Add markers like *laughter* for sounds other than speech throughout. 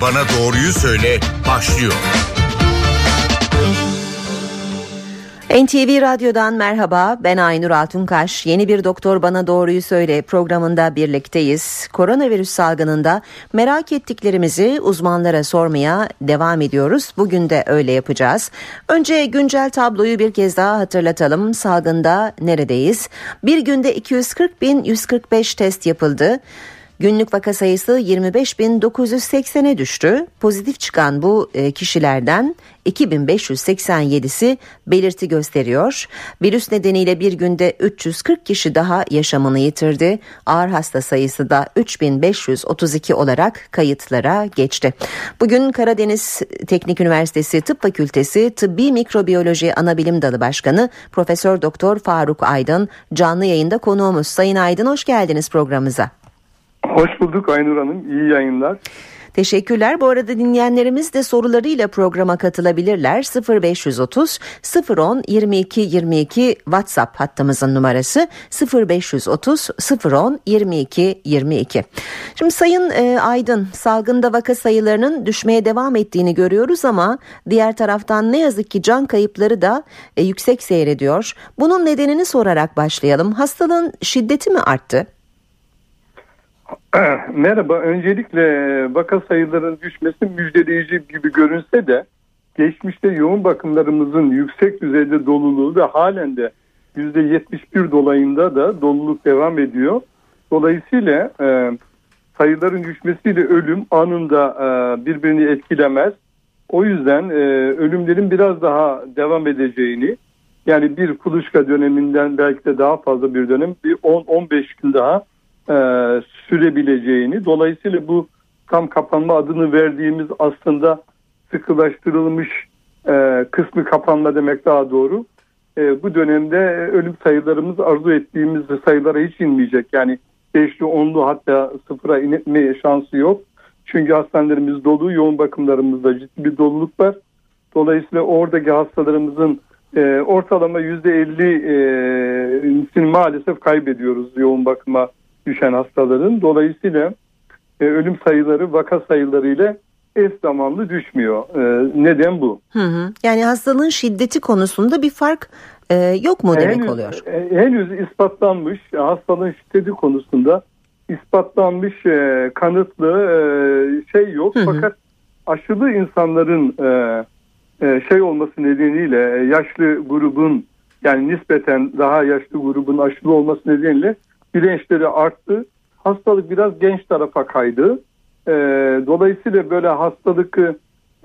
Bana Doğruyu Söyle başlıyor. NTV Radyo'dan merhaba ben Aynur Altunkaş. Yeni bir Doktor Bana Doğruyu Söyle programında birlikteyiz. Koronavirüs salgınında merak ettiklerimizi uzmanlara sormaya devam ediyoruz. Bugün de öyle yapacağız. Önce güncel tabloyu bir kez daha hatırlatalım. Salgında neredeyiz? Bir günde 240 bin 145 test yapıldı. Günlük vaka sayısı 25.980'e düştü. Pozitif çıkan bu e, kişilerden 2587'si belirti gösteriyor. Virüs nedeniyle bir günde 340 kişi daha yaşamını yitirdi. Ağır hasta sayısı da 3532 olarak kayıtlara geçti. Bugün Karadeniz Teknik Üniversitesi Tıp Fakültesi Tıbbi Mikrobiyoloji Anabilim Dalı Başkanı Profesör Doktor Faruk Aydın canlı yayında konuğumuz. Sayın Aydın hoş geldiniz programımıza. Hoş bulduk Aynur Hanım. İyi yayınlar. Teşekkürler. Bu arada dinleyenlerimiz de sorularıyla programa katılabilirler. 0530 010 22 22 WhatsApp hattımızın numarası 0530 010 22 22. Şimdi Sayın e, Aydın salgında vaka sayılarının düşmeye devam ettiğini görüyoruz ama diğer taraftan ne yazık ki can kayıpları da e, yüksek seyrediyor. Bunun nedenini sorarak başlayalım. Hastalığın şiddeti mi arttı? *clears throat* Merhaba. Öncelikle vaka sayılarının düşmesi müjdeleyici gibi görünse de geçmişte yoğun bakımlarımızın yüksek düzeyde doluluğu ve halen de %71 dolayında da doluluk devam ediyor. Dolayısıyla e, sayıların düşmesiyle ölüm anında e, birbirini etkilemez. O yüzden e, ölümlerin biraz daha devam edeceğini yani bir kuluçka döneminden belki de daha fazla bir dönem bir 10-15 gün daha e, sürebileceğini dolayısıyla bu tam kapanma adını verdiğimiz aslında sıkılaştırılmış e, kısmı kapanma demek daha doğru. E, bu dönemde ölüm sayılarımız arzu ettiğimiz sayılara hiç inmeyecek. Yani 5'li 10'lu hatta sıfıra inme şansı yok. Çünkü hastanelerimiz dolu, yoğun bakımlarımızda ciddi bir doluluk var. Dolayısıyla oradaki hastalarımızın e, ortalama %50'sini e, maalesef kaybediyoruz yoğun bakıma düşen hastaların. Dolayısıyla e, ölüm sayıları vaka sayıları ile eş zamanlı düşmüyor. E, neden bu? Hı hı. Yani hastalığın şiddeti konusunda bir fark e, yok mu demek henüz, oluyor? E, henüz ispatlanmış hastalığın şiddeti konusunda ispatlanmış e, kanıtlı e, şey yok. Hı hı. Fakat aşılı insanların e, e, şey olması nedeniyle e, yaşlı grubun yani nispeten daha yaşlı grubun aşılı olması nedeniyle bilinçleri arttı. Hastalık biraz genç tarafa kaydı. E, dolayısıyla böyle hastalık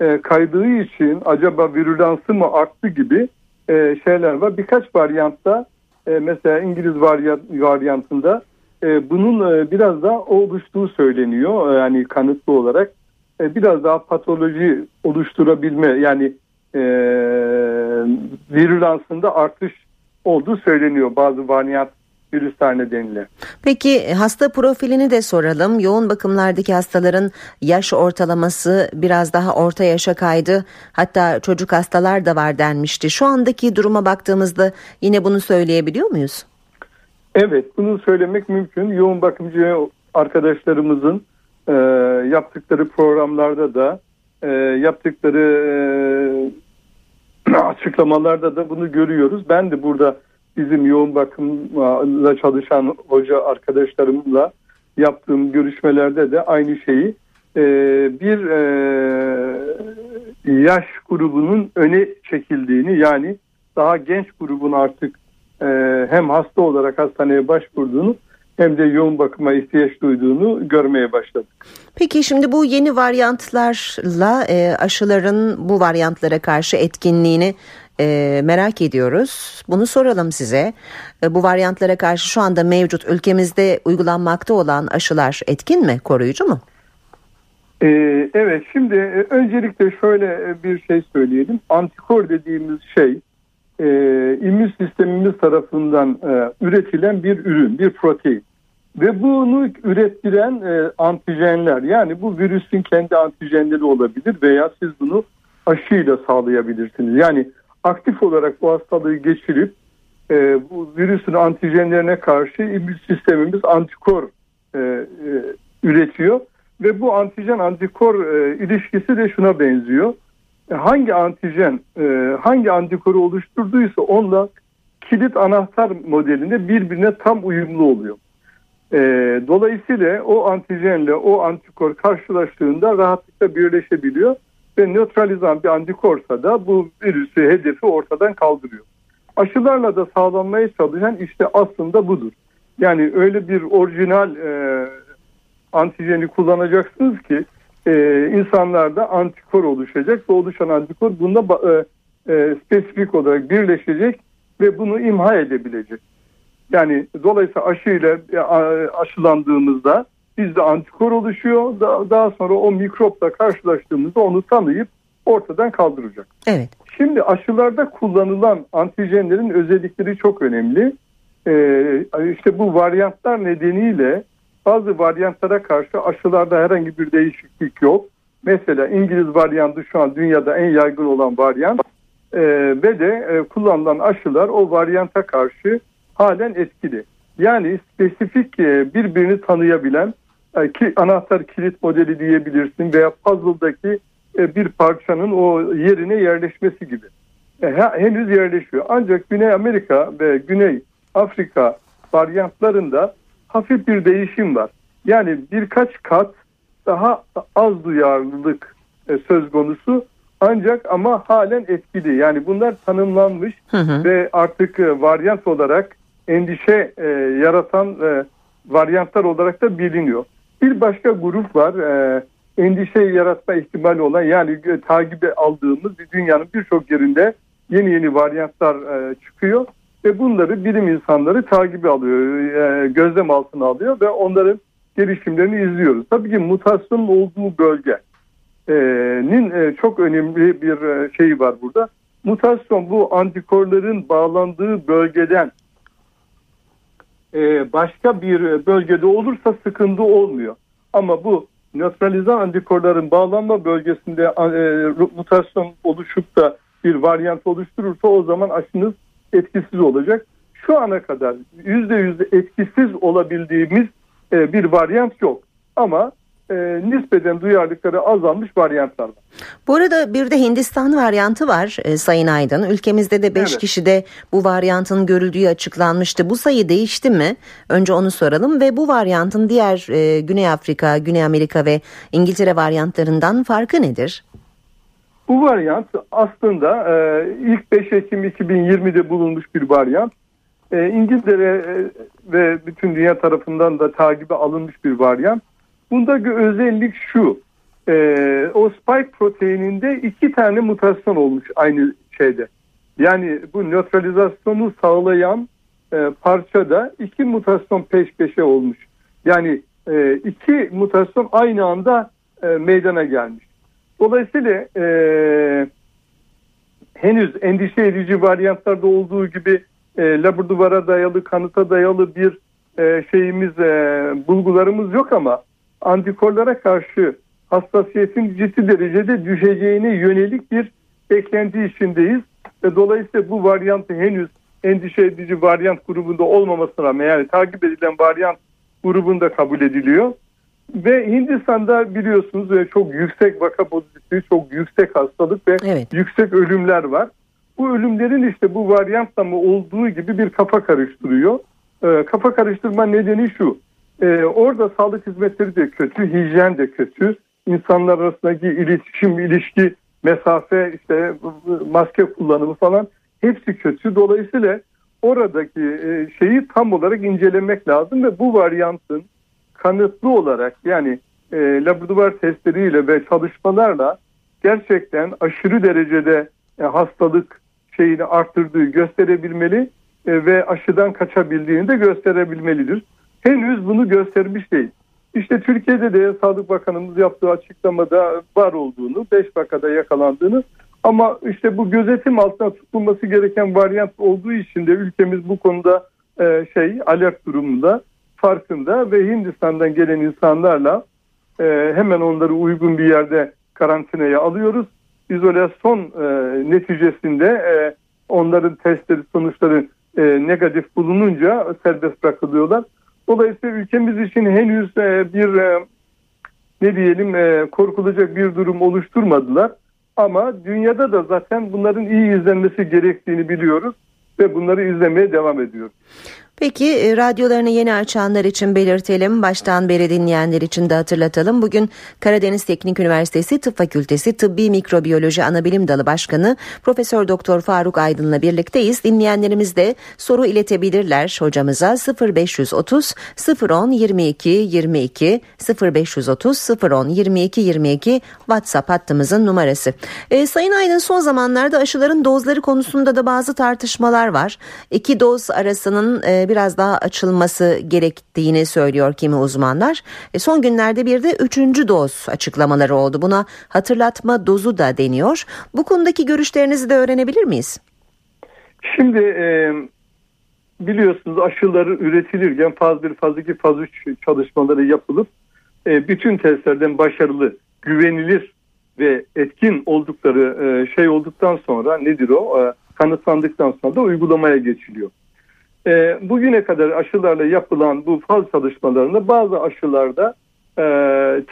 e, kaydığı için acaba virülansı mı arttı gibi e, şeyler var. Birkaç varyantta e, mesela İngiliz varyant, varyantında bunun biraz daha oluştuğu söyleniyor. Yani kanıtlı olarak biraz daha patoloji oluşturabilme yani e, virülansında artış olduğu söyleniyor bazı varyant virüsler nedeniyle. Peki hasta profilini de soralım. Yoğun bakımlardaki hastaların yaş ortalaması biraz daha orta yaşa kaydı. Hatta çocuk hastalar da var denmişti. Şu andaki duruma baktığımızda yine bunu söyleyebiliyor muyuz? Evet bunu söylemek mümkün. Yoğun bakımcı arkadaşlarımızın e, yaptıkları programlarda da e, yaptıkları e, *clears throat* açıklamalarda da bunu görüyoruz. Ben de burada bizim yoğun bakımda çalışan hoca arkadaşlarımla yaptığım görüşmelerde de aynı şeyi e, bir e, yaş grubunun öne çekildiğini yani daha genç grubun artık e, hem hasta olarak hastaneye başvurduğunu hem de yoğun bakıma ihtiyaç duyduğunu görmeye başladık. Peki şimdi bu yeni varyantlarla e, aşıların bu varyantlara karşı etkinliğini e, merak ediyoruz. Bunu soralım size. E, bu varyantlara karşı şu anda mevcut ülkemizde uygulanmakta olan aşılar etkin mi, koruyucu mu? E, evet, şimdi e, öncelikle şöyle e, bir şey söyleyelim. Antikor dediğimiz şey e, immün sistemimiz tarafından e, üretilen bir ürün, bir protein. Ve bunu ürettiren e, antijenler yani bu virüsün kendi antijenleri olabilir veya siz bunu aşıyla sağlayabilirsiniz. Yani aktif olarak bu hastalığı geçirip e, bu virüsün antijenlerine karşı immün sistemimiz antikor e, e, üretiyor Ve bu antijen antikor e, ilişkisi de şuna benziyor. E, hangi antijen e, hangi antikoru oluşturduysa onunla kilit anahtar modelinde birbirine tam uyumlu oluyor. E, dolayısıyla o antijenle o antikor karşılaştığında rahatlıkla birleşebiliyor ve nötralizan bir antikorsa da bu virüsü hedefi ortadan kaldırıyor. Aşılarla da sağlanmaya çalışan işte aslında budur. Yani öyle bir orijinal e, antijeni kullanacaksınız ki e, insanlarda antikor oluşacak ve oluşan antikor bunda e, e, spesifik olarak birleşecek ve bunu imha edebilecek. Yani dolayısıyla aşıyla e, aşılandığımızda bizde antikor oluşuyor. Daha, daha sonra o mikropla karşılaştığımızda onu tanıyıp ortadan kaldıracak. Evet. Şimdi aşılarda kullanılan antijenlerin özellikleri çok önemli. Ee, işte bu varyantlar nedeniyle bazı varyantlara karşı aşılarda herhangi bir değişiklik yok. Mesela İngiliz varyantı şu an dünyada en yaygın olan varyant e, ve de e, kullanılan aşılar o varyanta karşı halen etkili. Yani spesifik e, birbirini tanıyabilen ki anahtar kilit modeli diyebilirsin veya puzzle'daki e, bir parçanın o yerine yerleşmesi gibi. E, henüz yerleşiyor. Ancak Güney Amerika ve Güney Afrika varyantlarında hafif bir değişim var. Yani birkaç kat daha az duyarlılık e, söz konusu ancak ama halen etkili. Yani bunlar tanımlanmış hı hı. ve artık varyant olarak endişe yaratan varyantlar olarak da biliniyor. Bir başka grup var. E, endişe yaratma ihtimali olan yani e, takibe aldığımız dünyanın birçok yerinde yeni yeni varyantlar e, çıkıyor ve bunları bilim insanları takibi alıyor, e, gözlem altına alıyor ve onların gelişimlerini izliyoruz. Tabii ki mutasyonun olduğu bölgenin e, çok önemli bir e, şeyi var burada. Mutasyon bu antikorların bağlandığı bölgeden e, başka bir bölgede olursa sıkıntı olmuyor. Ama bu nötralizan antikorların bağlanma bölgesinde e, mutasyon oluşup da bir varyant oluşturursa o zaman aşınız etkisiz olacak. Şu ana kadar yüzde yüzde etkisiz olabildiğimiz e, bir varyant yok. Ama e, nispeten duyarlılıkları azalmış varyantlar var. Bu arada bir de Hindistan varyantı var e, Sayın Aydın. Ülkemizde de 5 evet. kişide bu varyantın görüldüğü açıklanmıştı. Bu sayı değişti mi? Önce onu soralım ve bu varyantın diğer e, Güney Afrika, Güney Amerika ve İngiltere varyantlarından farkı nedir? Bu varyant aslında e, ilk 5 Ekim 2020'de bulunmuş bir varyant. E, İngiltere e, ve bütün dünya tarafından da takibe alınmış bir varyant. Bundaki özellik şu. E, o spike proteininde iki tane mutasyon olmuş aynı şeyde. Yani bu nötralizasyonu sağlayan e, parçada iki mutasyon peş peşe olmuş. Yani e, iki mutasyon aynı anda e, meydana gelmiş. Dolayısıyla e, henüz endişe edici varyantlarda olduğu gibi e, labraduvara dayalı, kanıta dayalı bir e, şeyimiz, e, bulgularımız yok ama antikorlara karşı hassasiyetin ciddi derecede düşeceğine yönelik bir beklenti içindeyiz. Ve dolayısıyla bu varyantı henüz endişe edici varyant grubunda olmamasına rağmen yani takip edilen varyant grubunda kabul ediliyor. Ve Hindistan'da biliyorsunuz çok yüksek vaka pozitifliği, çok yüksek hastalık ve evet. yüksek ölümler var. Bu ölümlerin işte bu varyantla mı olduğu gibi bir kafa karıştırıyor. E, kafa karıştırma nedeni şu. E, orada sağlık hizmetleri de kötü, hijyen de kötü. İnsanlar arasındaki iletişim, ilişki, mesafe, işte maske kullanımı falan hepsi kötü. Dolayısıyla oradaki e, şeyi tam olarak incelemek lazım ve bu varyantın kanıtlı olarak yani e, laboratuvar testleriyle ve çalışmalarla gerçekten aşırı derecede e, hastalık şeyini arttırdığı gösterebilmeli e, ve aşıdan kaçabildiğini de gösterebilmelidir. Henüz bunu göstermiş değil. İşte Türkiye'de de Sağlık Bakanımız yaptığı açıklamada var olduğunu, 5 vakada yakalandığını ama işte bu gözetim altına tutulması gereken varyant olduğu için de ülkemiz bu konuda e, şey alert durumunda farkında ve Hindistan'dan gelen insanlarla e, hemen onları uygun bir yerde karantinaya alıyoruz. İzolasyon e, neticesinde onların testleri sonuçları negatif bulununca serbest bırakılıyorlar. Dolayısıyla ülkemiz için henüz e, bir e, ne diyelim e, korkulacak bir durum oluşturmadılar. Ama dünyada da zaten bunların iyi izlenmesi gerektiğini biliyoruz ve bunları izlemeye devam ediyoruz. Peki e, radyolarını yeni açanlar için belirtelim, baştan beri dinleyenler için de hatırlatalım. Bugün Karadeniz Teknik Üniversitesi Tıp Fakültesi Tıbbi Mikrobiyoloji Anabilim Dalı Başkanı Profesör Doktor Faruk Aydın'la birlikteyiz. Dinleyenlerimiz de soru iletebilirler hocamıza 0530 010 22 22 0530 010 22 22 WhatsApp hattımızın numarası. E, Sayın Aydın son zamanlarda aşıların dozları konusunda da bazı tartışmalar var. İki doz arasının e, biraz daha açılması gerektiğini söylüyor kimi uzmanlar. E, son günlerde bir de üçüncü doz açıklamaları oldu. Buna hatırlatma dozu da deniyor. Bu konudaki görüşlerinizi de öğrenebilir miyiz? Şimdi e, biliyorsunuz aşıları üretilirken faz 1, faz 2, faz 3 çalışmaları yapılıp e, bütün testlerden başarılı, güvenilir ve etkin oldukları e, şey olduktan sonra nedir o? E, kanıtlandıktan sonra da uygulamaya geçiliyor. E, bugüne kadar aşılarla yapılan bu faz çalışmalarında bazı aşılarda e,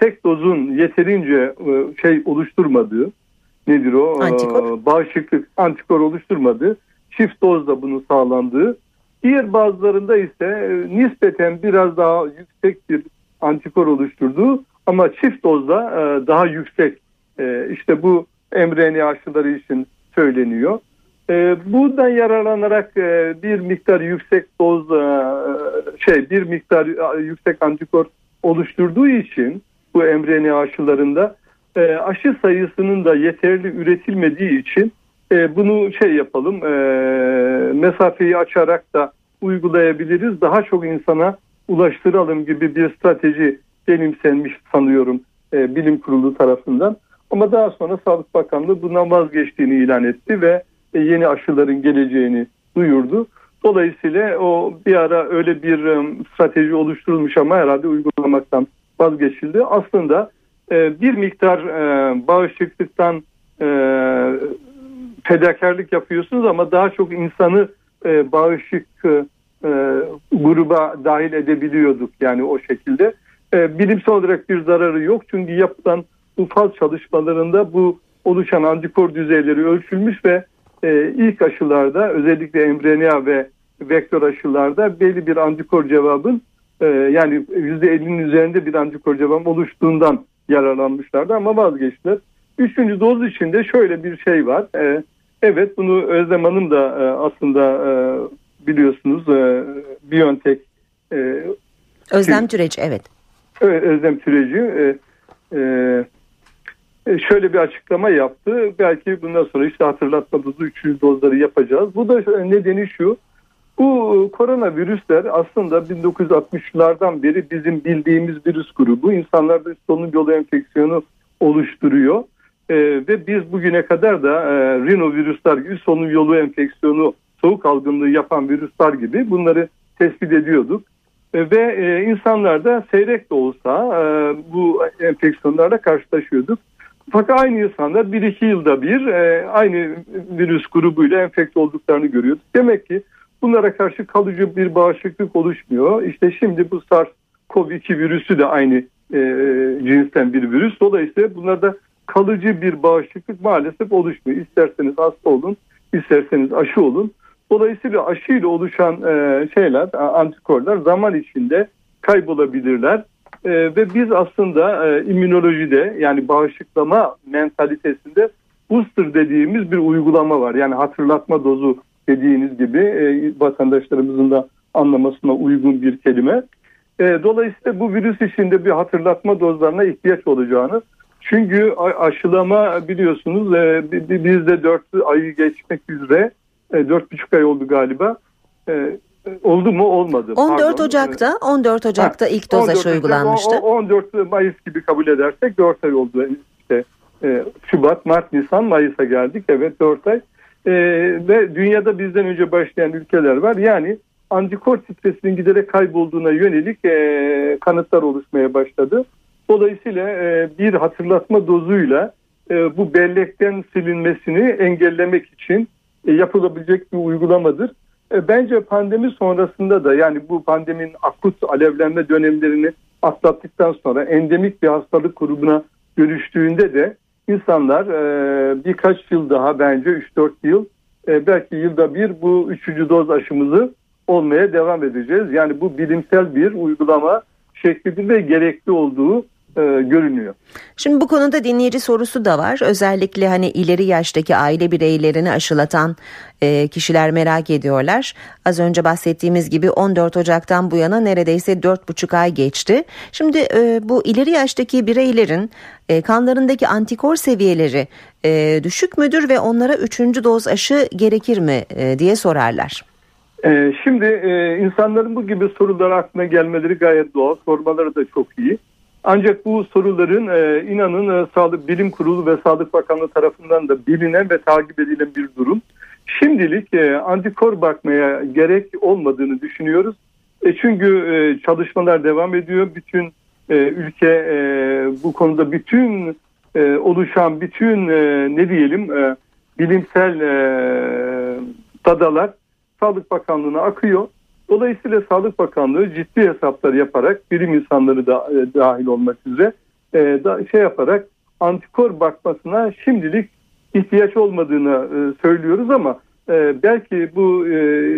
tek dozun yeterince e, şey oluşturmadığı nedir o? Antikor. E, bağışıklık antikor oluşturmadığı çift dozda bunu sağlandığı diğer bazılarında ise e, nispeten biraz daha yüksek bir antikor oluşturduğu ama çift dozda e, daha yüksek e, işte bu mRNA aşıları için söyleniyor. E, buradan yararlanarak e, bir miktar yüksek doz e, şey bir miktar e, yüksek antikor oluşturduğu için bu mRNA aşılarında e, aşı sayısının da yeterli üretilmediği için e, bunu şey yapalım e, mesafeyi açarak da uygulayabiliriz. Daha çok insana ulaştıralım gibi bir strateji benimsenmiş sanıyorum e, bilim kurulu tarafından. Ama daha sonra Sağlık Bakanlığı bundan vazgeçtiğini ilan etti ve yeni aşıların geleceğini duyurdu. Dolayısıyla o bir ara öyle bir um, strateji oluşturulmuş ama herhalde uygulamaktan vazgeçildi. Aslında e, bir miktar e, bağışıklıktan e, fedakarlık yapıyorsunuz ama daha çok insanı e, bağışık e, gruba dahil edebiliyorduk yani o şekilde. E, bilimsel olarak bir zararı yok çünkü yapılan bu faz çalışmalarında bu oluşan antikor düzeyleri ölçülmüş ve e, ilk aşılarda özellikle mRNA ve vektör aşılarda belli bir antikor cevabın e, yani %50'nin üzerinde bir antikor cevabın oluştuğundan yararlanmışlardı ama vazgeçtiler. Üçüncü doz içinde şöyle bir şey var. E, evet bunu Özlem Hanım da e, aslında e, biliyorsunuz e, Biontech e, Özlem Türeci evet. Evet Özlem Türeci e, e, şöyle bir açıklama yaptı. Belki bundan sonra işte hatırlatmadığımız 300 dozları yapacağız. Bu da nedeni şu. Bu koronavirüsler aslında 1960'lardan beri bizim bildiğimiz virüs grubu. İnsanlarda solunum yolu enfeksiyonu oluşturuyor. Ee, ve biz bugüne kadar da e, rinovirüsler gibi solunum yolu enfeksiyonu, soğuk algınlığı yapan virüsler gibi bunları tespit ediyorduk. E, ve e, insanlar da seyrek de olsa e, bu enfeksiyonlarla karşılaşıyorduk. Fakat aynı insanlar bir iki yılda bir e, aynı virüs grubuyla enfekte olduklarını görüyoruz. Demek ki bunlara karşı kalıcı bir bağışıklık oluşmuyor. İşte şimdi bu SARS-CoV-2 virüsü de aynı e, cinsten bir virüs. Dolayısıyla bunlarda kalıcı bir bağışıklık maalesef oluşmuyor. İsterseniz hasta olun, isterseniz aşı olun. Dolayısıyla aşıyla oluşan e, şeyler, antikorlar zaman içinde kaybolabilirler. E, ve biz aslında e, immünolojide yani bağışıklama mentalitesinde booster dediğimiz bir uygulama var. Yani hatırlatma dozu dediğiniz gibi e, vatandaşlarımızın da anlamasına uygun bir kelime. E, dolayısıyla bu virüs içinde bir hatırlatma dozlarına ihtiyaç olacağını çünkü aşılama biliyorsunuz e, bizde 4 ayı geçmek üzere e, 4,5 ay oldu galiba. E, Oldu mu olmadı. 14 Pardon. Ocak'ta 14 Ocak'ta ha, ilk doz aşı uygulanmıştı. 14 Mayıs gibi kabul edersek 4 ay oldu. İşte e, Şubat, Mart, Nisan, Mayıs'a geldik. Evet 4 ay. E, ve dünyada bizden önce başlayan ülkeler var. Yani antikor stresinin giderek kaybolduğuna yönelik e, kanıtlar oluşmaya başladı. Dolayısıyla e, bir hatırlatma dozuyla e, bu bellekten silinmesini engellemek için e, yapılabilecek bir uygulamadır. E, bence pandemi sonrasında da yani bu pandeminin akut alevlenme dönemlerini atlattıktan sonra endemik bir hastalık grubuna dönüştüğünde de insanlar e, birkaç yıl daha bence 3-4 yıl e, belki yılda bir bu üçüncü doz aşımızı olmaya devam edeceğiz. Yani bu bilimsel bir uygulama şeklidir ve gerekli olduğu e, görünüyor. Şimdi bu konuda dinleyici sorusu da var. Özellikle hani ileri yaştaki aile bireylerini aşılatan e, kişiler merak ediyorlar. Az önce bahsettiğimiz gibi 14 Ocak'tan bu yana neredeyse 4,5 ay geçti. Şimdi e, bu ileri yaştaki bireylerin e, kanlarındaki antikor seviyeleri e, düşük müdür ve onlara 3. doz aşı gerekir mi e, diye sorarlar. E, şimdi e, insanların bu gibi sorular aklına gelmeleri gayet doğal. Sormaları da çok iyi. Ancak bu soruların e, inanın e, Sağlık Bilim Kurulu ve Sağlık Bakanlığı tarafından da bilinen ve takip edilen bir durum. Şimdilik e, antikor bakmaya gerek olmadığını düşünüyoruz. E, çünkü e, çalışmalar devam ediyor. Bütün e, ülke e, bu konuda bütün e, oluşan bütün e, ne diyelim e, bilimsel e, dadalar Sağlık Bakanlığı'na akıyor. Dolayısıyla Sağlık Bakanlığı ciddi hesaplar yaparak bilim insanları da e, dahil olmak üzere e, da, şey yaparak antikor bakmasına şimdilik ihtiyaç olmadığını e, söylüyoruz ama e, belki bu e,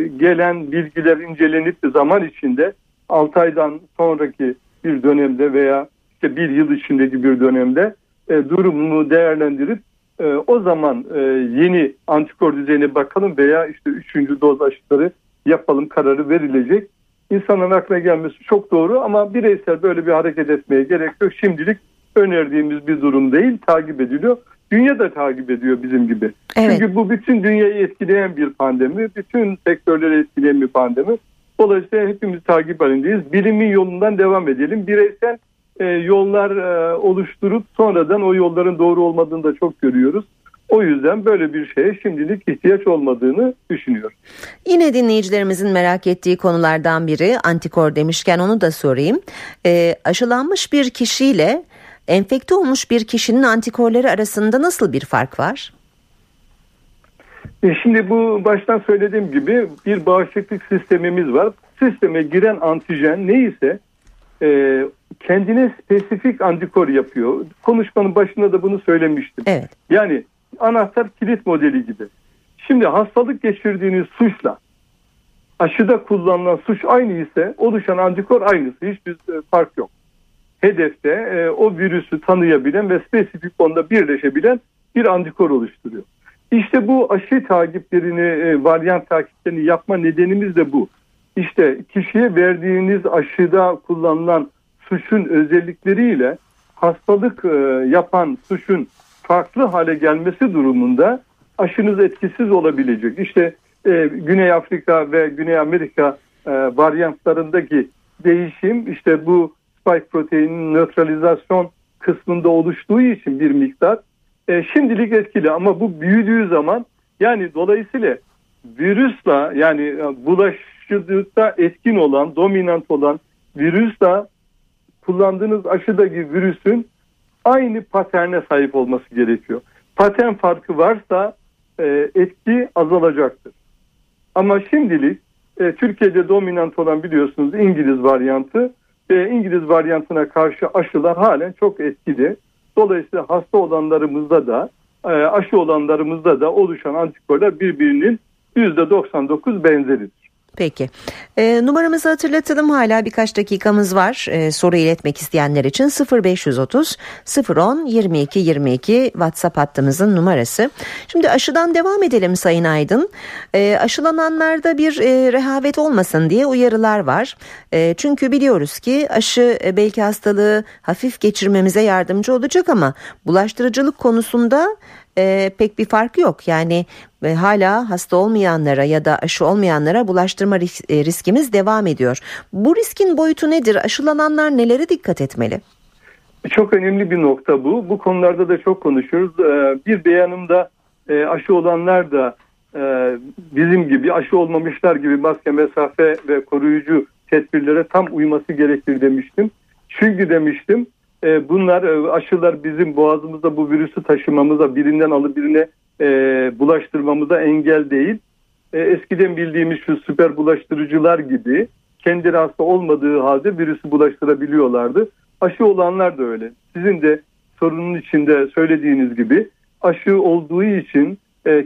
gelen bilgiler incelenip zaman içinde 6 aydan sonraki bir dönemde veya işte bir yıl içindeki bir dönemde e, durumunu değerlendirip e, o zaman e, yeni antikor düzeyine bakalım veya işte üçüncü doz aşıları yapalım kararı verilecek. İnsanın aklına gelmesi çok doğru ama bireysel böyle bir hareket etmeye gerek yok. Şimdilik önerdiğimiz bir durum değil, takip ediliyor. Dünya da takip ediyor bizim gibi. Evet. Çünkü bu bütün dünyayı etkileyen bir pandemi, bütün sektörleri etkileyen bir pandemi. Dolayısıyla hepimiz takip halindeyiz. Bilimin yolundan devam edelim. Bireysel e, yollar e, oluşturup sonradan o yolların doğru olmadığını da çok görüyoruz. O yüzden böyle bir şeye şimdilik ihtiyaç olmadığını düşünüyorum. Yine dinleyicilerimizin merak ettiği konulardan biri antikor demişken onu da sorayım. E, aşılanmış bir kişiyle enfekte olmuş bir kişinin antikorları arasında nasıl bir fark var? E şimdi bu baştan söylediğim gibi bir bağışıklık sistemimiz var. Sisteme giren antijen neyse e, kendine spesifik antikor yapıyor. Konuşmanın başında da bunu söylemiştim. Evet. Yani anahtar kilit modeli gibi. Şimdi hastalık geçirdiğiniz suçla aşıda kullanılan suç aynı ise oluşan antikor aynısı. Hiçbir e, fark yok. Hedefte e, o virüsü tanıyabilen ve spesifik onda birleşebilen bir antikor oluşturuyor. İşte bu aşı takiplerini, e, varyant takiplerini yapma nedenimiz de bu. İşte kişiye verdiğiniz aşıda kullanılan suçun özellikleriyle hastalık e, yapan suçun farklı hale gelmesi durumunda aşınız etkisiz olabilecek. İşte e, Güney Afrika ve Güney Amerika e, varyantlarındaki değişim işte bu spike proteinin nötralizasyon kısmında oluştuğu için bir miktar e, şimdilik etkili ama bu büyüdüğü zaman yani dolayısıyla virüsle yani e, bulaşıcılıkta etkin olan dominant olan virüsle kullandığınız aşıdaki virüsün aynı paterne sahip olması gerekiyor. Patern farkı varsa e, etki azalacaktır. Ama şimdilik e, Türkiye'de dominant olan biliyorsunuz İngiliz varyantı ve İngiliz varyantına karşı aşılar halen çok etkili. Dolayısıyla hasta olanlarımızda da e, aşı olanlarımızda da oluşan antikorlar birbirinin %99 benzeridir. Peki. E, numaramızı hatırlatalım. Hala birkaç dakikamız var. E, soru iletmek isteyenler için 0530 010 22 22 WhatsApp hattımızın numarası. Şimdi aşıdan devam edelim Sayın Aydın. E, aşılananlarda bir e, rehavet olmasın diye uyarılar var. E, çünkü biliyoruz ki aşı e, belki hastalığı hafif geçirmemize yardımcı olacak ama bulaştırıcılık konusunda e, pek bir fark yok. Yani e, hala hasta olmayanlara ya da aşı olmayanlara bulaştırma ris- e, riskimiz devam ediyor. Bu riskin boyutu nedir? Aşılananlar nelere dikkat etmeli? Çok önemli bir nokta bu. Bu konularda da çok konuşuyoruz. Ee, bir beyanımda e, aşı olanlar da e, bizim gibi aşı olmamışlar gibi maske, mesafe ve koruyucu tedbirlere tam uyması gerekir demiştim. Çünkü demiştim e, bunlar e, aşılar bizim boğazımızda bu virüsü taşımamıza birinden alıp birine e, bulaştırmamıza engel değil. eskiden bildiğimiz şu süper bulaştırıcılar gibi kendileri hasta olmadığı halde virüsü bulaştırabiliyorlardı. Aşı olanlar da öyle. Sizin de sorunun içinde söylediğiniz gibi aşı olduğu için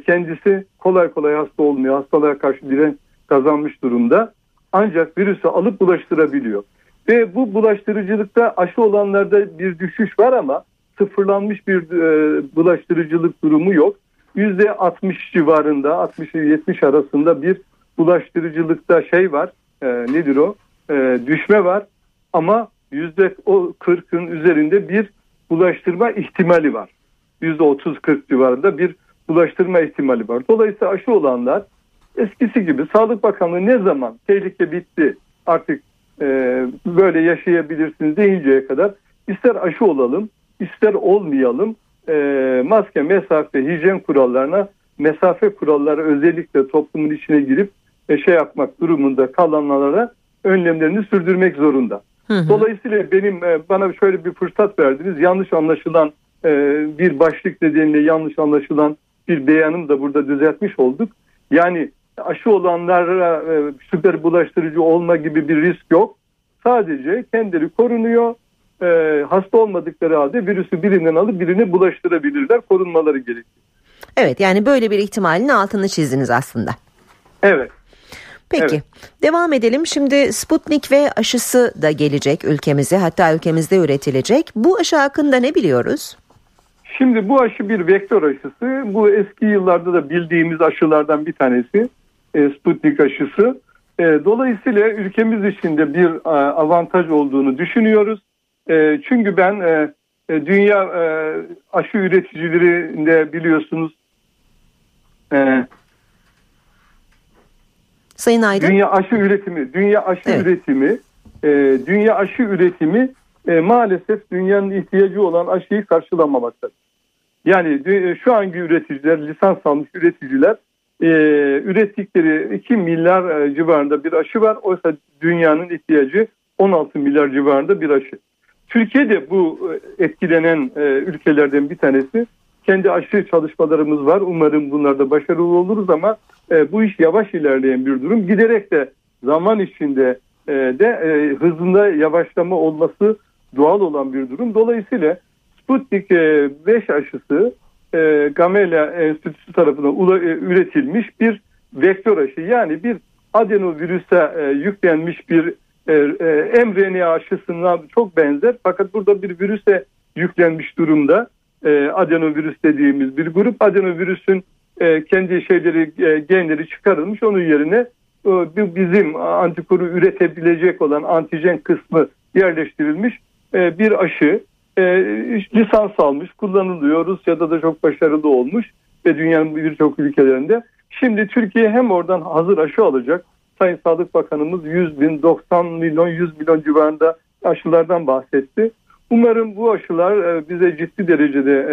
kendisi kolay kolay hasta olmuyor. Hastalığa karşı direnç kazanmış durumda. Ancak virüsü alıp bulaştırabiliyor. Ve bu bulaştırıcılıkta aşı olanlarda bir düşüş var ama sıfırlanmış bir e, bulaştırıcılık durumu yok. %60 civarında 60-70 arasında bir bulaştırıcılıkta şey var e, nedir o e, düşme var ama %40'ın üzerinde bir bulaştırma ihtimali var. %30-40 civarında bir bulaştırma ihtimali var. Dolayısıyla aşı olanlar eskisi gibi Sağlık Bakanlığı ne zaman tehlike bitti artık e, böyle yaşayabilirsiniz deyinceye kadar ister aşı olalım ister olmayalım e, maske, mesafe, hijyen kurallarına mesafe kuralları özellikle toplumun içine girip e, şey yapmak durumunda kalanlara önlemlerini sürdürmek zorunda. Hı hı. Dolayısıyla benim e, bana şöyle bir fırsat verdiniz. Yanlış anlaşılan e, bir başlık nedeniyle yanlış anlaşılan bir beyanım da burada düzeltmiş olduk. Yani aşı olanlara e, süper bulaştırıcı olma gibi bir risk yok. Sadece kendileri korunuyor. E, hasta olmadıkları halde virüsü birinden alıp birine bulaştırabilirler. Korunmaları gerekiyor. Evet yani böyle bir ihtimalin altını çizdiniz aslında. Evet. Peki evet. devam edelim. Şimdi Sputnik ve aşısı da gelecek ülkemize hatta ülkemizde üretilecek. Bu aşı hakkında ne biliyoruz? Şimdi bu aşı bir vektör aşısı. Bu eski yıllarda da bildiğimiz aşılardan bir tanesi. E, Sputnik aşısı. E, dolayısıyla ülkemiz için de bir e, avantaj olduğunu düşünüyoruz. E, çünkü ben e, dünya e, aşı üreticilerinde biliyorsunuz e, Sayın Aydın. Dünya aşı üretimi, dünya aşı evet. üretimi, e, dünya aşı üretimi e, maalesef dünyanın ihtiyacı olan aşıyı karşılamamaktadır. Yani şu anki üreticiler, lisans almış üreticiler e, ürettikleri 2 milyar e, civarında bir aşı var. Oysa dünyanın ihtiyacı 16 milyar civarında bir aşı. Türkiye de bu e, etkilenen e, ülkelerden bir tanesi. Kendi aşı çalışmalarımız var. Umarım bunlarda başarılı oluruz ama e, bu iş yavaş ilerleyen bir durum. Giderek de zaman içinde e, de e, hızında yavaşlama olması doğal olan bir durum. Dolayısıyla Sputnik 5 e, aşısı e, Gamaleya Enstitüsü tarafından e, üretilmiş bir vektör aşı. Yani bir adenovirüse e, yüklenmiş bir e, e, mRNA aşısına çok benzer. Fakat burada bir virüse yüklenmiş durumda. E, adenovirüs dediğimiz bir grup. Adenovirüsün e, kendi şeyleri e, genleri çıkarılmış. Onun yerine e, bizim antikoru üretebilecek olan antijen kısmı yerleştirilmiş e, bir aşı. E, lisans almış, kullanılıyor. Rusya'da da çok başarılı olmuş ve dünyanın birçok ülkelerinde. Şimdi Türkiye hem oradan hazır aşı alacak. Sayın Sağlık Bakanımız 100 bin, 90 milyon, 100 milyon civarında aşılardan bahsetti. Umarım bu aşılar e, bize ciddi derecede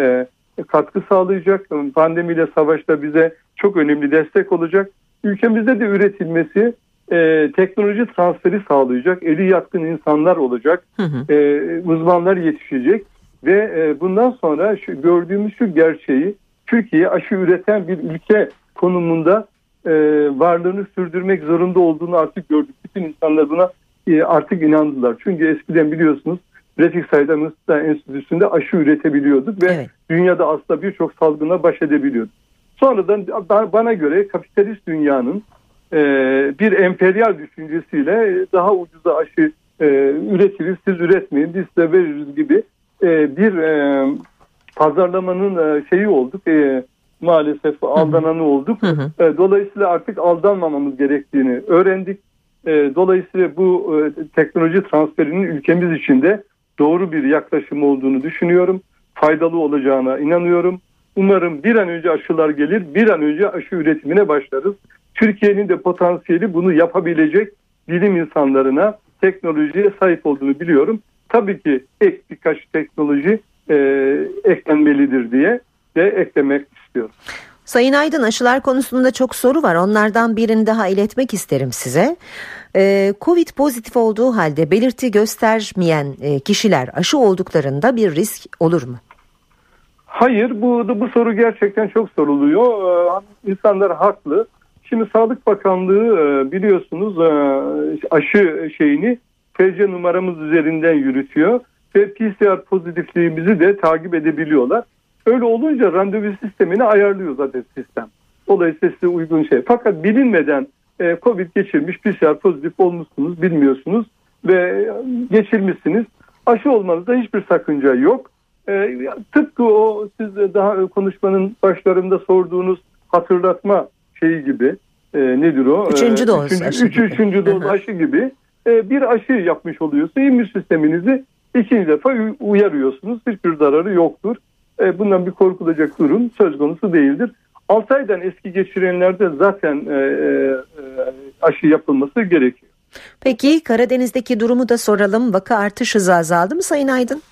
e, katkı sağlayacak. Pandemiyle savaşta bize çok önemli destek olacak. Ülkemizde de üretilmesi e, teknoloji transferi sağlayacak. Eli yatkın insanlar olacak. Hı hı. E, uzmanlar yetişecek. Ve e, bundan sonra şu, gördüğümüz şu gerçeği Türkiye aşı üreten bir ülke konumunda e, varlığını sürdürmek zorunda olduğunu artık gördük. Bütün insanlar buna e, artık inandılar. Çünkü eskiden biliyorsunuz Refik Said Mısır'da Enstitüsü'nde aşı üretebiliyorduk ve evet. dünyada aslında birçok salgına baş edebiliyorduk. Sonradan bana göre kapitalist dünyanın e, bir emperyal düşüncesiyle daha ucuza aşı e, üretiriz, siz üretmeyin, biz de veririz gibi e, bir e, pazarlamanın e, şeyi olduk. E, maalesef aldananı olduk. Hı hı. E, dolayısıyla artık aldanmamamız gerektiğini öğrendik. E, dolayısıyla bu e, teknoloji transferinin ülkemiz içinde doğru bir yaklaşım olduğunu düşünüyorum. Faydalı olacağına inanıyorum. Umarım bir an önce aşılar gelir, bir an önce aşı üretimine başlarız. Türkiye'nin de potansiyeli bunu yapabilecek bilim insanlarına, teknolojiye sahip olduğunu biliyorum. Tabii ki ek birkaç teknoloji e, eklenmelidir diye de eklemek istiyorum. Sayın Aydın aşılar konusunda çok soru var. Onlardan birini daha iletmek isterim size. Ee, Covid pozitif olduğu halde belirti göstermeyen e, kişiler aşı olduklarında bir risk olur mu? Hayır bu bu soru gerçekten çok soruluyor. Ee, insanlar haklı. Şimdi Sağlık Bakanlığı e, biliyorsunuz e, aşı şeyini TC numaramız üzerinden yürütüyor ve PCR pozitifliğimizi de takip edebiliyorlar. Öyle olunca randevu sistemini ayarlıyor zaten sistem. Dolayısıyla size uygun şey. Fakat bilinmeden e, Covid geçirmiş PCR pozitif olmuşsunuz bilmiyorsunuz ve geçirmişsiniz. Aşı olmanızda hiçbir sakınca yok. Tıpkı o siz daha konuşmanın başlarında sorduğunuz hatırlatma şeyi gibi e, nedir o? Üçüncü e, doz üçüncü, aşı. Üç, üçüncü doz aşı gibi e, bir aşı yapmış oluyorsa immün sisteminizi ikinci defa uyarıyorsunuz. Hiçbir zararı yoktur. E, bundan bir korkulacak durum söz konusu değildir. 6 aydan eski geçirenlerde zaten e, e, aşı yapılması gerekiyor. Peki Karadeniz'deki durumu da soralım. Vaka artış hızı azaldı mı Sayın Aydın?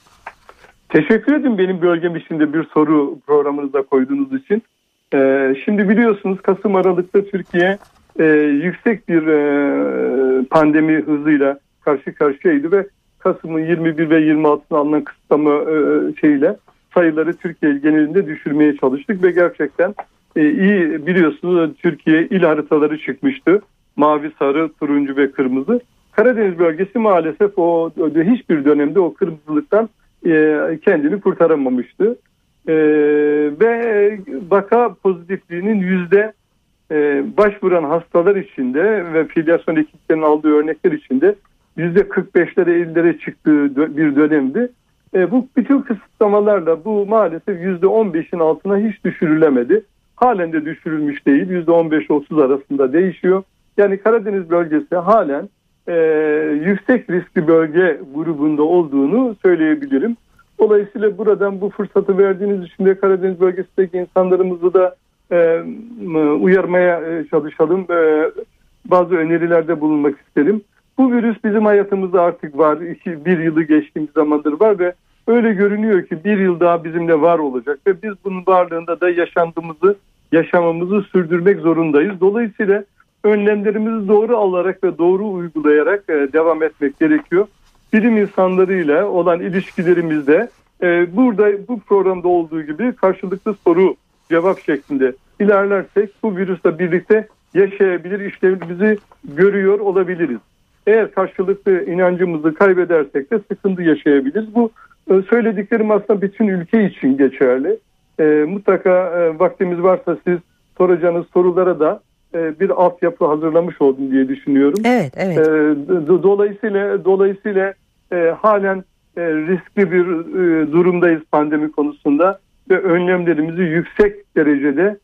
Teşekkür ederim benim bölgem içinde bir soru programınıza koyduğunuz için. Ee, şimdi biliyorsunuz Kasım Aralık'ta Türkiye e, yüksek bir e, pandemi hızıyla karşı karşıyaydı ve Kasım'ın 21 ve 26'sına alınan kısıtlama e, şeyle sayıları Türkiye genelinde düşürmeye çalıştık ve gerçekten iyi biliyorsunuz Türkiye il haritaları çıkmıştı. Mavi, sarı, turuncu ve kırmızı. Karadeniz bölgesi maalesef o hiçbir dönemde o kırmızılıktan kendini kurtaramamıştı. E, ve vaka pozitifliğinin yüzde e, başvuran hastalar içinde ve filyasyon ekiplerinin aldığı örnekler içinde yüzde 45'lere 50'lere çıktığı bir dönemdi. E, bu bütün kısıtlamalarla bu maalesef yüzde 15'in altına hiç düşürülemedi. Halen de düşürülmüş değil. Yüzde 15-30 arasında değişiyor. Yani Karadeniz bölgesi halen e, yüksek riskli bölge grubunda olduğunu söyleyebilirim. Dolayısıyla buradan bu fırsatı verdiğiniz için de Karadeniz bölgesindeki insanlarımızı da e, uyarmaya e, çalışalım. E, bazı önerilerde bulunmak isterim. Bu virüs bizim hayatımızda artık var. İki, bir yılı geçtiğimiz zamandır var ve öyle görünüyor ki bir yıl daha bizimle var olacak ve biz bunun varlığında da yaşantımızı, yaşamamızı sürdürmek zorundayız. Dolayısıyla önlemlerimizi doğru alarak ve doğru uygulayarak e, devam etmek gerekiyor. Bilim insanlarıyla olan ilişkilerimizde e, burada bu programda olduğu gibi karşılıklı soru cevap şeklinde ilerlersek bu virüsle birlikte yaşayabilir işlevimizi görüyor olabiliriz. Eğer karşılıklı inancımızı kaybedersek de sıkıntı yaşayabiliriz. Bu e, söylediklerim aslında bütün ülke için geçerli. E, mutlaka e, vaktimiz varsa siz soracağınız sorulara da e, bir altyapı hazırlamış oldum diye düşünüyorum. Evet, evet. E, dolayısıyla dolayısıyla e, halen e, riskli bir e, durumdayız pandemi konusunda ve önlemlerimizi yüksek derecede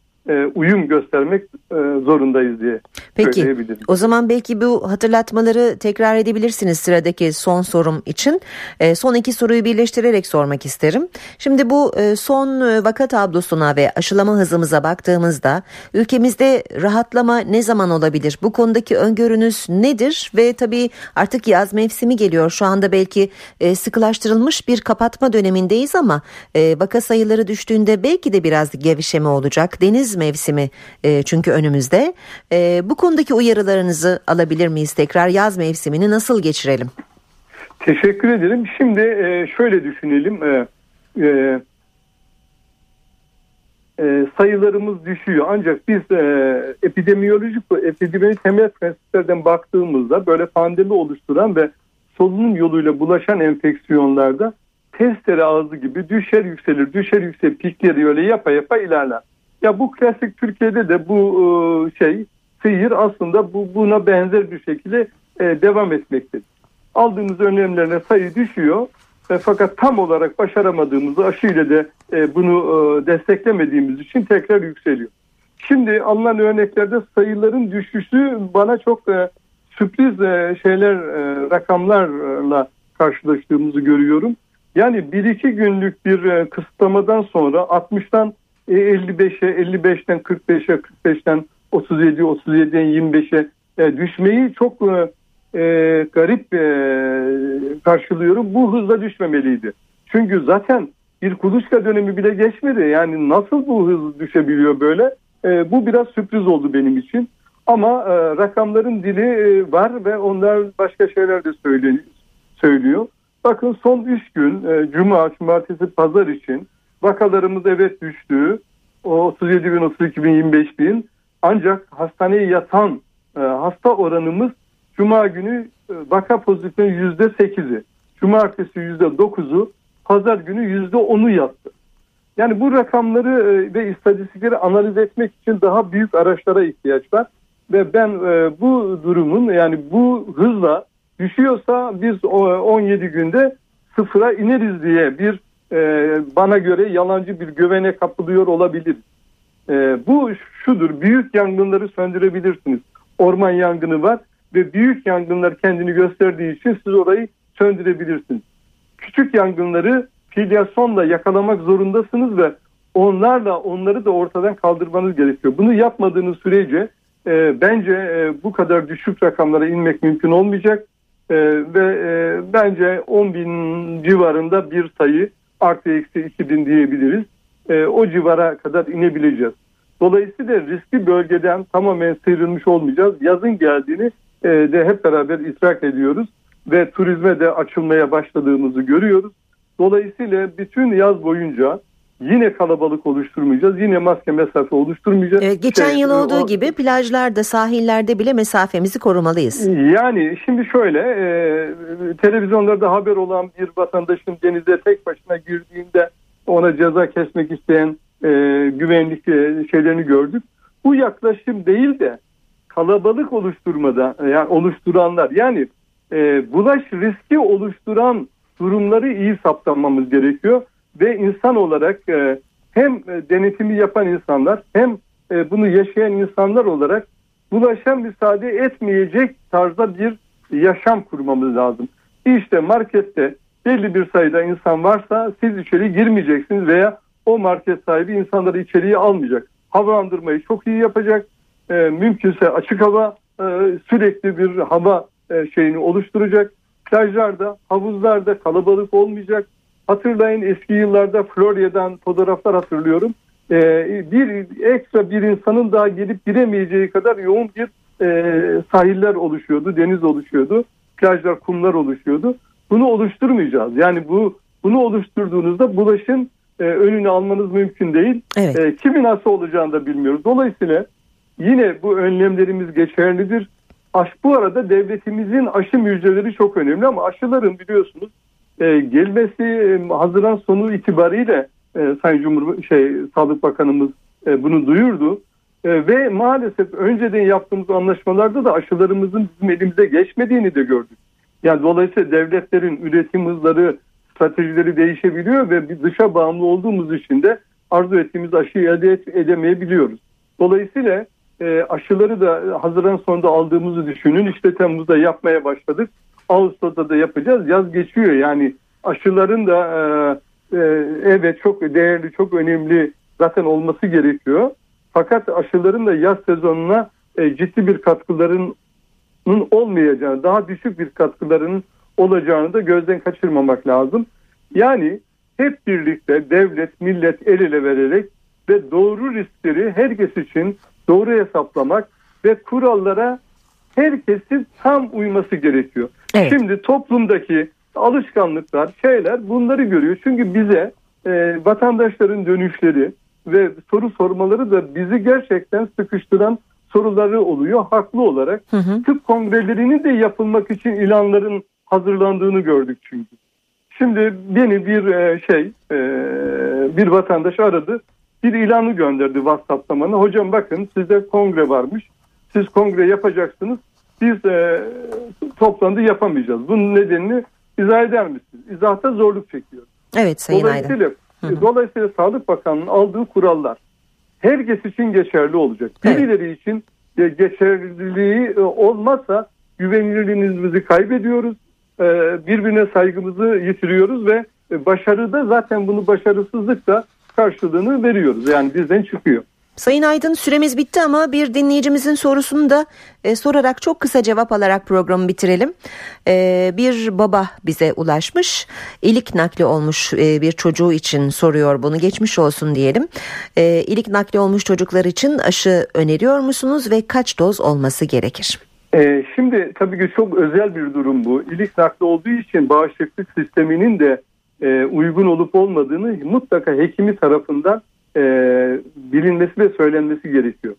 uyum göstermek e, zorundayız diye Peki o zaman belki bu hatırlatmaları tekrar edebilirsiniz sıradaki son sorum için. E, son iki soruyu birleştirerek sormak isterim. Şimdi bu son vaka tablosuna ve aşılama hızımıza baktığımızda ülkemizde rahatlama ne zaman olabilir? Bu konudaki öngörünüz nedir? Ve tabii artık yaz mevsimi geliyor. Şu anda belki sıkılaştırılmış bir kapatma dönemindeyiz ama vaka sayıları düştüğünde belki de biraz gevşeme olacak. Deniz mevsimi e, çünkü önümüzde. E, bu konudaki uyarılarınızı alabilir miyiz tekrar? Yaz mevsimini nasıl geçirelim? Teşekkür ederim. Şimdi e, şöyle düşünelim. E, e, e, sayılarımız düşüyor. Ancak biz e, epidemiyolojik epidemi temel prensiplerden baktığımızda böyle pandemi oluşturan ve solunum yoluyla bulaşan enfeksiyonlarda testere ağzı gibi düşer yükselir, düşer yükselir pikleri öyle yapa yapa ilerler. Ya bu klasik Türkiye'de de bu e, şey seyir aslında bu buna benzer bir şekilde e, devam etmektedir. Aldığımız önlemlerine sayı düşüyor e, fakat tam olarak başaramadığımızı aşıyla da bunu desteklemediğimiz için tekrar yükseliyor. Şimdi alınan örneklerde sayıların düşüşü bana çok sürpriz şeyler rakamlarla karşılaştığımızı görüyorum. Yani bir iki günlük bir kısıtlamadan sonra 60'tan 55'e, 55'ten 45'e, 45'ten 37, 37'den 25'e e, düşmeyi çok e, e, garip e, karşılıyorum. Bu hızla düşmemeliydi. Çünkü zaten bir kuluçka dönemi bile geçmedi. Yani nasıl bu hız düşebiliyor böyle? E, bu biraz sürpriz oldu benim için. Ama e, rakamların dili e, var ve onlar başka şeyler de söylüyor. Bakın son 3 gün e, Cuma, Cumartesi, Pazar için Vakalarımız evet düştü. O 37 bin, 32 bin, 25 bin. Ancak hastaneye yatan e, hasta oranımız Cuma günü e, vaka pozitifinin yüzde sekizi, Cumartesi yüzde dokuzu, Pazar günü yüzde onu yattı. Yani bu rakamları e, ve istatistikleri analiz etmek için daha büyük araçlara ihtiyaç var. Ve ben e, bu durumun yani bu hızla düşüyorsa biz 17 günde sıfıra ineriz diye bir bana göre yalancı bir güvene kapılıyor olabilir. Bu şudur büyük yangınları söndürebilirsiniz. Orman yangını var ve büyük yangınlar kendini gösterdiği için siz orayı söndürebilirsiniz. Küçük yangınları filyasyonla yakalamak zorundasınız ve onlarla onları da ortadan kaldırmanız gerekiyor. Bunu yapmadığınız sürece e, bence e, bu kadar düşük rakamlara inmek mümkün olmayacak e, ve e, bence 10 bin civarında bir sayı artı eksi 2 bin diyebiliriz. E, o civara kadar inebileceğiz. Dolayısıyla riskli bölgeden tamamen sıyrılmış olmayacağız. Yazın geldiğini e, de hep beraber idrak ediyoruz ve turizme de açılmaya başladığımızı görüyoruz. Dolayısıyla bütün yaz boyunca yine kalabalık oluşturmayacağız. Yine maske mesafe oluşturmayacağız. Evet, geçen şey, yıl olduğu o, gibi plajlarda, sahillerde bile mesafemizi korumalıyız. Yani şimdi şöyle e, televizyonlarda haber olan bir vatandaşın denize tek başına girdiğinde ona ceza kesmek isteyen e, güvenlik e, şeylerini gördük. Bu yaklaşım değil de kalabalık oluşturmada yani oluşturanlar yani e, bulaş riski oluşturan durumları iyi saptanmamız gerekiyor ve insan olarak e, hem e, denetimi yapan insanlar hem e, bunu yaşayan insanlar olarak bulaşa müsaade etmeyecek tarzda bir yaşam kurmamız lazım. İşte markette belli bir sayıda insan varsa siz içeri girmeyeceksiniz veya o market sahibi insanları içeriye almayacak. Havalandırmayı çok iyi yapacak. E, mümkünse açık hava e, sürekli bir hava e, şeyini oluşturacak. Plajlarda, havuzlarda kalabalık olmayacak. Hatırlayın eski yıllarda Florya'dan fotoğraflar hatırlıyorum. Ee, bir ekstra bir insanın daha gelip giremeyeceği kadar yoğun bir e, sahiller oluşuyordu, deniz oluşuyordu, plajlar, kumlar oluşuyordu. Bunu oluşturmayacağız. Yani bu bunu oluşturduğunuzda bulaşın e, önünü almanız mümkün değil. Evet. E, kimin nasıl olacağını da bilmiyoruz. Dolayısıyla yine bu önlemlerimiz geçerlidir. Aş, bu arada devletimizin aşı müjdeleri çok önemli ama aşıların biliyorsunuz e, gelmesi e, Haziran sonu itibariyle e, Sayın Cumhur şey Sağlık Bakanımız e, bunu duyurdu. E, ve maalesef önceden yaptığımız anlaşmalarda da aşılarımızın bizim elimize geçmediğini de gördük. Yani dolayısıyla devletlerin üretim hızları, stratejileri değişebiliyor ve dışa bağımlı olduğumuz için de arzu ettiğimiz aşıyı elde edemeyebiliyoruz. Dolayısıyla e, aşıları da Haziran sonunda aldığımızı düşünün. İşte Temmuz'da yapmaya başladık. Ağustos'ta da yapacağız. Yaz geçiyor yani aşıların da e, e, evet çok değerli, çok önemli zaten olması gerekiyor. Fakat aşıların da yaz sezonuna e, ciddi bir katkılarının olmayacağını, daha düşük bir katkılarının olacağını da gözden kaçırmamak lazım. Yani hep birlikte devlet, millet el ele vererek ve doğru riskleri herkes için doğru hesaplamak ve kurallara herkesin tam uyması gerekiyor. Evet. Şimdi toplumdaki alışkanlıklar, şeyler bunları görüyor. Çünkü bize e, vatandaşların dönüşleri ve soru sormaları da bizi gerçekten sıkıştıran soruları oluyor haklı olarak. Hı hı. Tıp kongrelerinin de yapılmak için ilanların hazırlandığını gördük çünkü. Şimdi beni bir e, şey e, bir vatandaş aradı. Bir ilanı gönderdi WhatsApp'ta bana. Hocam bakın sizde kongre varmış. Siz kongre yapacaksınız. Biz e, toplandı yapamayacağız. Bunun nedenini izah eder misiniz? İzahta zorluk çekiyor. Evet Sayın dolayısıyla, Aydın. Dolayısıyla Sağlık Bakanı'nın aldığı kurallar herkes için geçerli olacak. Birileri evet. için geçerliliği e, olmazsa güvenilirliğimizi kaybediyoruz. E, birbirine saygımızı yitiriyoruz ve başarıda zaten bunu başarısızlık da karşılığını veriyoruz. Yani bizden çıkıyor. Sayın Aydın süremiz bitti ama bir dinleyicimizin sorusunu da e, sorarak çok kısa cevap alarak programı bitirelim. E, bir baba bize ulaşmış. İlik nakli olmuş e, bir çocuğu için soruyor bunu. Geçmiş olsun diyelim. E, ilik nakli olmuş çocuklar için aşı öneriyor musunuz ve kaç doz olması gerekir? E, şimdi tabii ki çok özel bir durum bu. İlik nakli olduğu için bağışıklık sisteminin de e, uygun olup olmadığını mutlaka hekimi tarafından e, bilinmesi ve söylenmesi gerekiyor.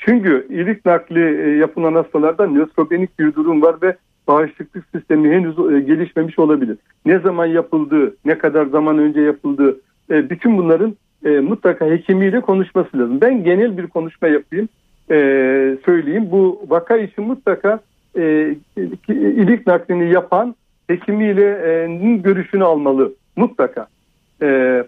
Çünkü ilik nakli e, yapılan hastalarda nötrobenik bir durum var ve bağışıklık sistemi henüz e, gelişmemiş olabilir. Ne zaman yapıldığı, ne kadar zaman önce yapıldığı, e, bütün bunların mutlaka hekimiyle konuşması lazım. Ben genel bir konuşma yapayım, söyleyeyim. Bu vaka için mutlaka ilik naklini yapan hekimiyle görüşünü almalı mutlaka.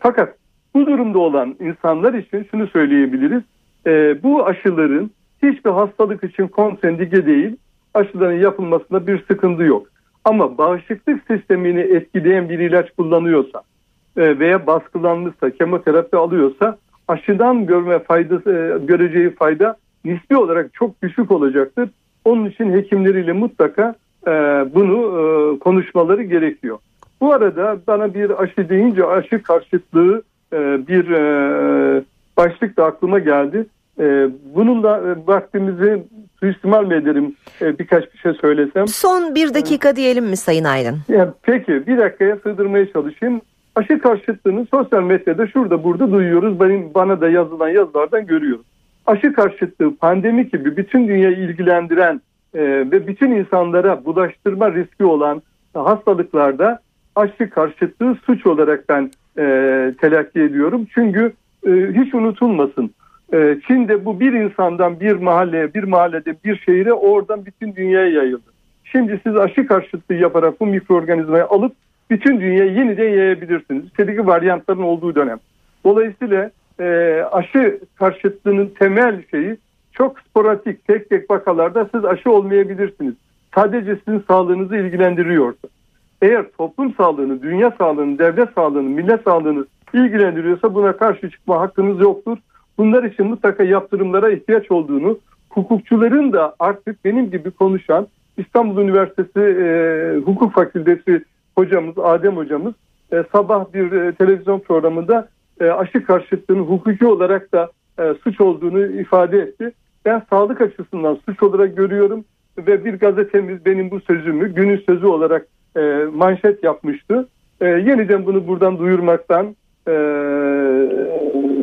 Fakat bu durumda olan insanlar için şunu söyleyebiliriz e, bu aşıların hiçbir hastalık için kontrendike değil. Aşıların yapılmasında bir sıkıntı yok. Ama bağışıklık sistemini etkileyen bir ilaç kullanıyorsa e, veya baskılanmışsa, kemoterapi alıyorsa aşıdan görme faydası, e, göreceği fayda nispi olarak çok düşük olacaktır. Onun için hekimleriyle mutlaka e, bunu e, konuşmaları gerekiyor. Bu arada bana bir aşı deyince aşı karşıtlığı bir e, başlık da aklıma geldi. E, bununla e, vaktimizi suistimal mi ederim e, birkaç bir şey söylesem? Son bir dakika diyelim mi Sayın Aydın? Peki bir dakikaya sığdırmaya çalışayım. Aşı karşıtlığını sosyal medyada şurada burada duyuyoruz. Benim bana da yazılan yazılardan görüyoruz. Aşı karşıtlığı pandemi gibi bütün dünyayı ilgilendiren e, ve bütün insanlara bulaştırma riski olan hastalıklarda aşı karşıtlığı suç olarak ben e, telakki ediyorum. Çünkü e, hiç unutulmasın. E, Çin'de bu bir insandan bir mahalleye, bir mahallede bir şehire oradan bütün dünyaya yayıldı. Şimdi siz aşı karşıtlığı yaparak bu mikroorganizmayı alıp bütün dünyaya yeniden yayabilirsiniz. Üstelik varyantların olduğu dönem. Dolayısıyla e, aşı karşıtlığının temel şeyi çok sporatik tek tek vakalarda siz aşı olmayabilirsiniz. Sadece sizin sağlığınızı ilgilendiriyorsa. Eğer toplum sağlığını, dünya sağlığını, devlet sağlığını, millet sağlığını ilgilendiriyorsa buna karşı çıkma hakkınız yoktur. Bunlar için mutlaka yaptırımlara ihtiyaç olduğunu, hukukçuların da artık benim gibi konuşan İstanbul Üniversitesi e, Hukuk Fakültesi hocamız, Adem hocamız e, sabah bir e, televizyon programında e, aşı karşıtlığının hukuki olarak da e, suç olduğunu ifade etti. Ben sağlık açısından suç olarak görüyorum ve bir gazetemiz benim bu sözümü günün sözü olarak e, manşet yapmıştı. E, yeniden bunu buradan duyurmaktan e,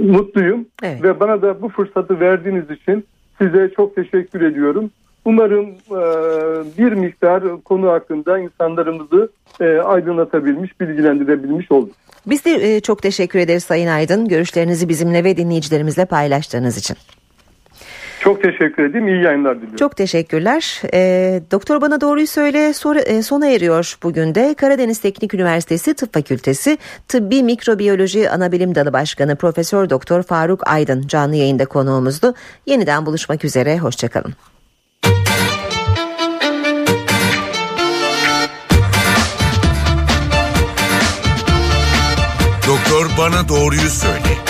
mutluyum evet. ve bana da bu fırsatı verdiğiniz için size çok teşekkür ediyorum. Umarım e, bir miktar konu hakkında insanlarımızı e, aydınlatabilmiş, bilgilendirebilmiş olduk. Biz de e, çok teşekkür ederiz Sayın Aydın. Görüşlerinizi bizimle ve dinleyicilerimizle paylaştığınız için. Çok teşekkür ederim. İyi yayınlar diliyorum. Çok teşekkürler. E, doktor bana doğruyu söyle sonra, e, sona eriyor bugün de. Karadeniz Teknik Üniversitesi Tıp Fakültesi Tıbbi Mikrobiyoloji Anabilim Dalı Başkanı Profesör Doktor Faruk Aydın canlı yayında konuğumuzdu. Yeniden buluşmak üzere. Hoşçakalın. Doktor bana doğruyu söyle.